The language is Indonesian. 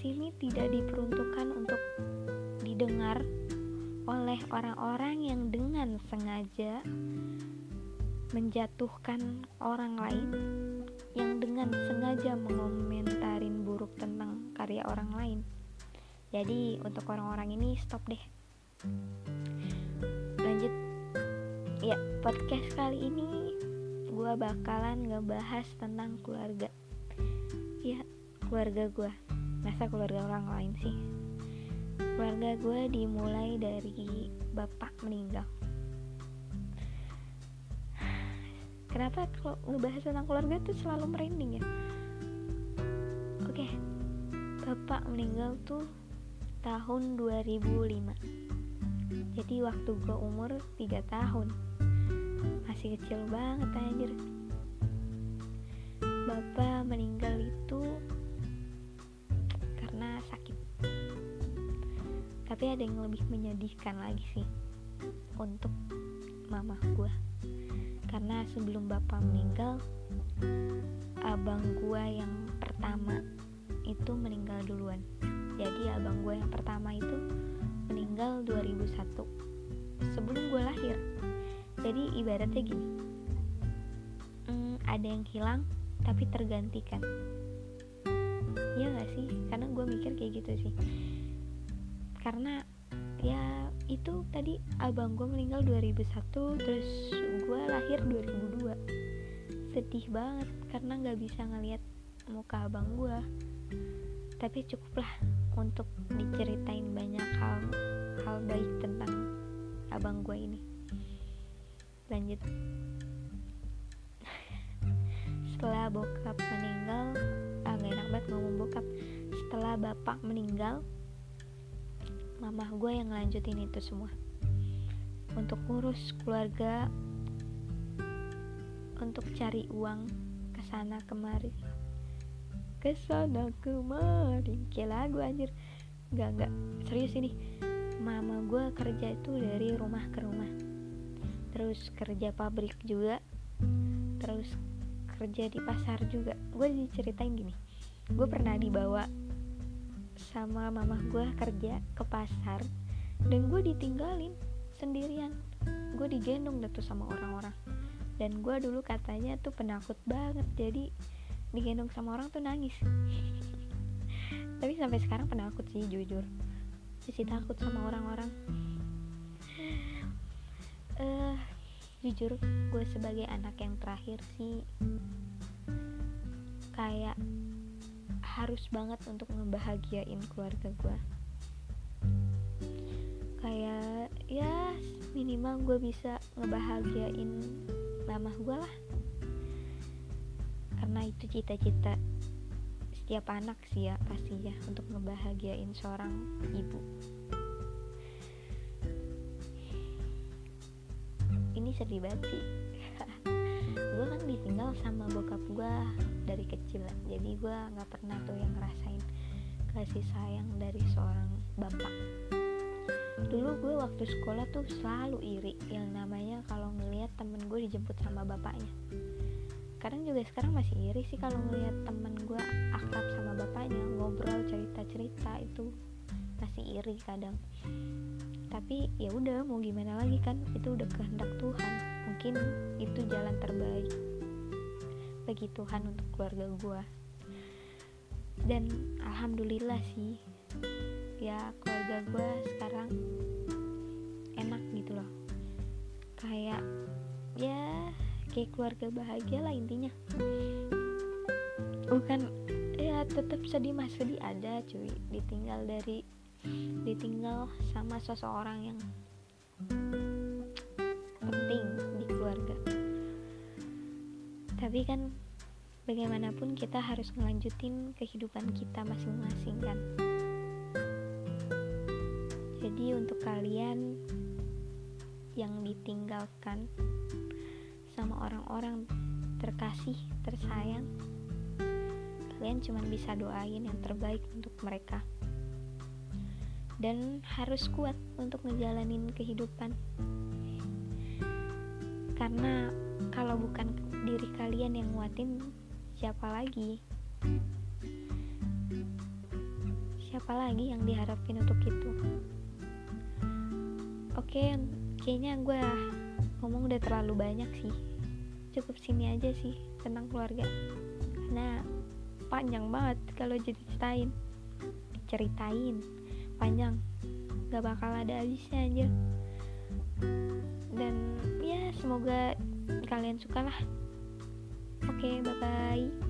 podcast ini tidak diperuntukkan untuk didengar oleh orang-orang yang dengan sengaja menjatuhkan orang lain yang dengan sengaja mengomentarin buruk tentang karya orang lain. Jadi untuk orang-orang ini stop deh. Lanjut. Ya, podcast kali ini gue bakalan ngebahas tentang keluarga. Ya, keluarga gue. Masa keluarga orang lain sih? keluarga gue dimulai dari bapak meninggal. Kenapa kalau ngebahas tentang keluarga tuh selalu merinding ya? Oke bapak meninggal tuh tahun 2005 jadi waktu gue umur 3 tahun. Masih kecil banget anjir. Bapak meninggal itu tapi ada yang lebih menyedihkan lagi sih untuk mama gue karena sebelum bapak meninggal abang gue yang pertama itu meninggal duluan. Jadi abang gue yang pertama itu meninggal 2001 sebelum gue lahir. Jadi ibaratnya gini hmm, ada yang hilang tapi tergantikan ya gak sih? Karena gue mikir kayak gitu sih. Karena ya itu tadi abang gue meninggal 2001 terus gue lahir 2002 sedih banget karena nggak bisa ngelihat muka abang gue tapi cukuplah untuk diceritain banyak hal hal baik tentang abang gue ini. Lanjut setelah bapak meninggal mamah gue yang ngelanjutin itu semua. Untuk ngurus keluarga untuk cari uang ke sana kemari. Ke sana kemari. Kayak lagu anjir. Nggak nggak. Serius ini. Mama gue kerja itu dari rumah ke rumah. Terus kerja pabrik juga. Terus kerja di pasar juga. Gue diceritain gini. Gue pernah dibawa sama mama gue kerja ke pasar dan gue ditinggalin sendirian. Gue digendong deh tuh sama orang-orang. Dan gue dulu katanya tuh penakut banget jadi digendong sama orang tuh nangis. Tapi sampai sekarang penakut sih jujur. Masih takut sama orang-orang. Uh, jujur gue sebagai anak yang terakhir sih kayak harus banget untuk ngebahagiain keluarga gue kayak ya minimal gue bisa ngebahagiain mama gue lah. Karena itu cita-cita setiap anak sih ya pasti ya untuk ngebahagiain seorang ibu. Ini sedih banget sih ditinggal sama bokap gue dari kecil. Jadi gue nggak pernah tuh yang ngerasain kasih sayang dari seorang bapak. Dulu gue waktu sekolah tuh selalu iri yang namanya kalau ngelihat temen gue dijemput sama bapaknya. Kadang juga sekarang masih iri sih kalau ngelihat temen gue akrab sama bapaknya ngobrol cerita cerita itu masih iri kadang. Tapi ya udah mau gimana lagi kan? Itu udah kehendak Tuhan. Mungkin itu jalan terbaik bagi Tuhan untuk keluarga gue dan alhamdulillah sih ya keluarga gue sekarang enak gitu loh. Kayak ya kayak keluarga bahagia lah intinya. Bukan ya tetap sedih mas. Sedih ada cuy. Ditinggal dari ditinggal sama seseorang yang tapi kan bagaimanapun kita harus ngelanjutin kehidupan kita masing-masing kan jadi untuk kalian yang ditinggalkan sama orang-orang terkasih, tersayang, kalian cuma bisa doain yang terbaik untuk mereka. Dan harus kuat untuk ngejalanin kehidupan. Karena kalau bukan diri kalian yang nguatin, siapa lagi? siapa lagi yang diharapin untuk itu? Oke kayaknya gue ngomong udah terlalu banyak sih. Cukup sini aja sih tentang keluarga. Karena panjang banget kalau jadi ceritain ceritain panjang. Gak bakal ada habisnya aja semoga kalian suka lah. Oke bye bye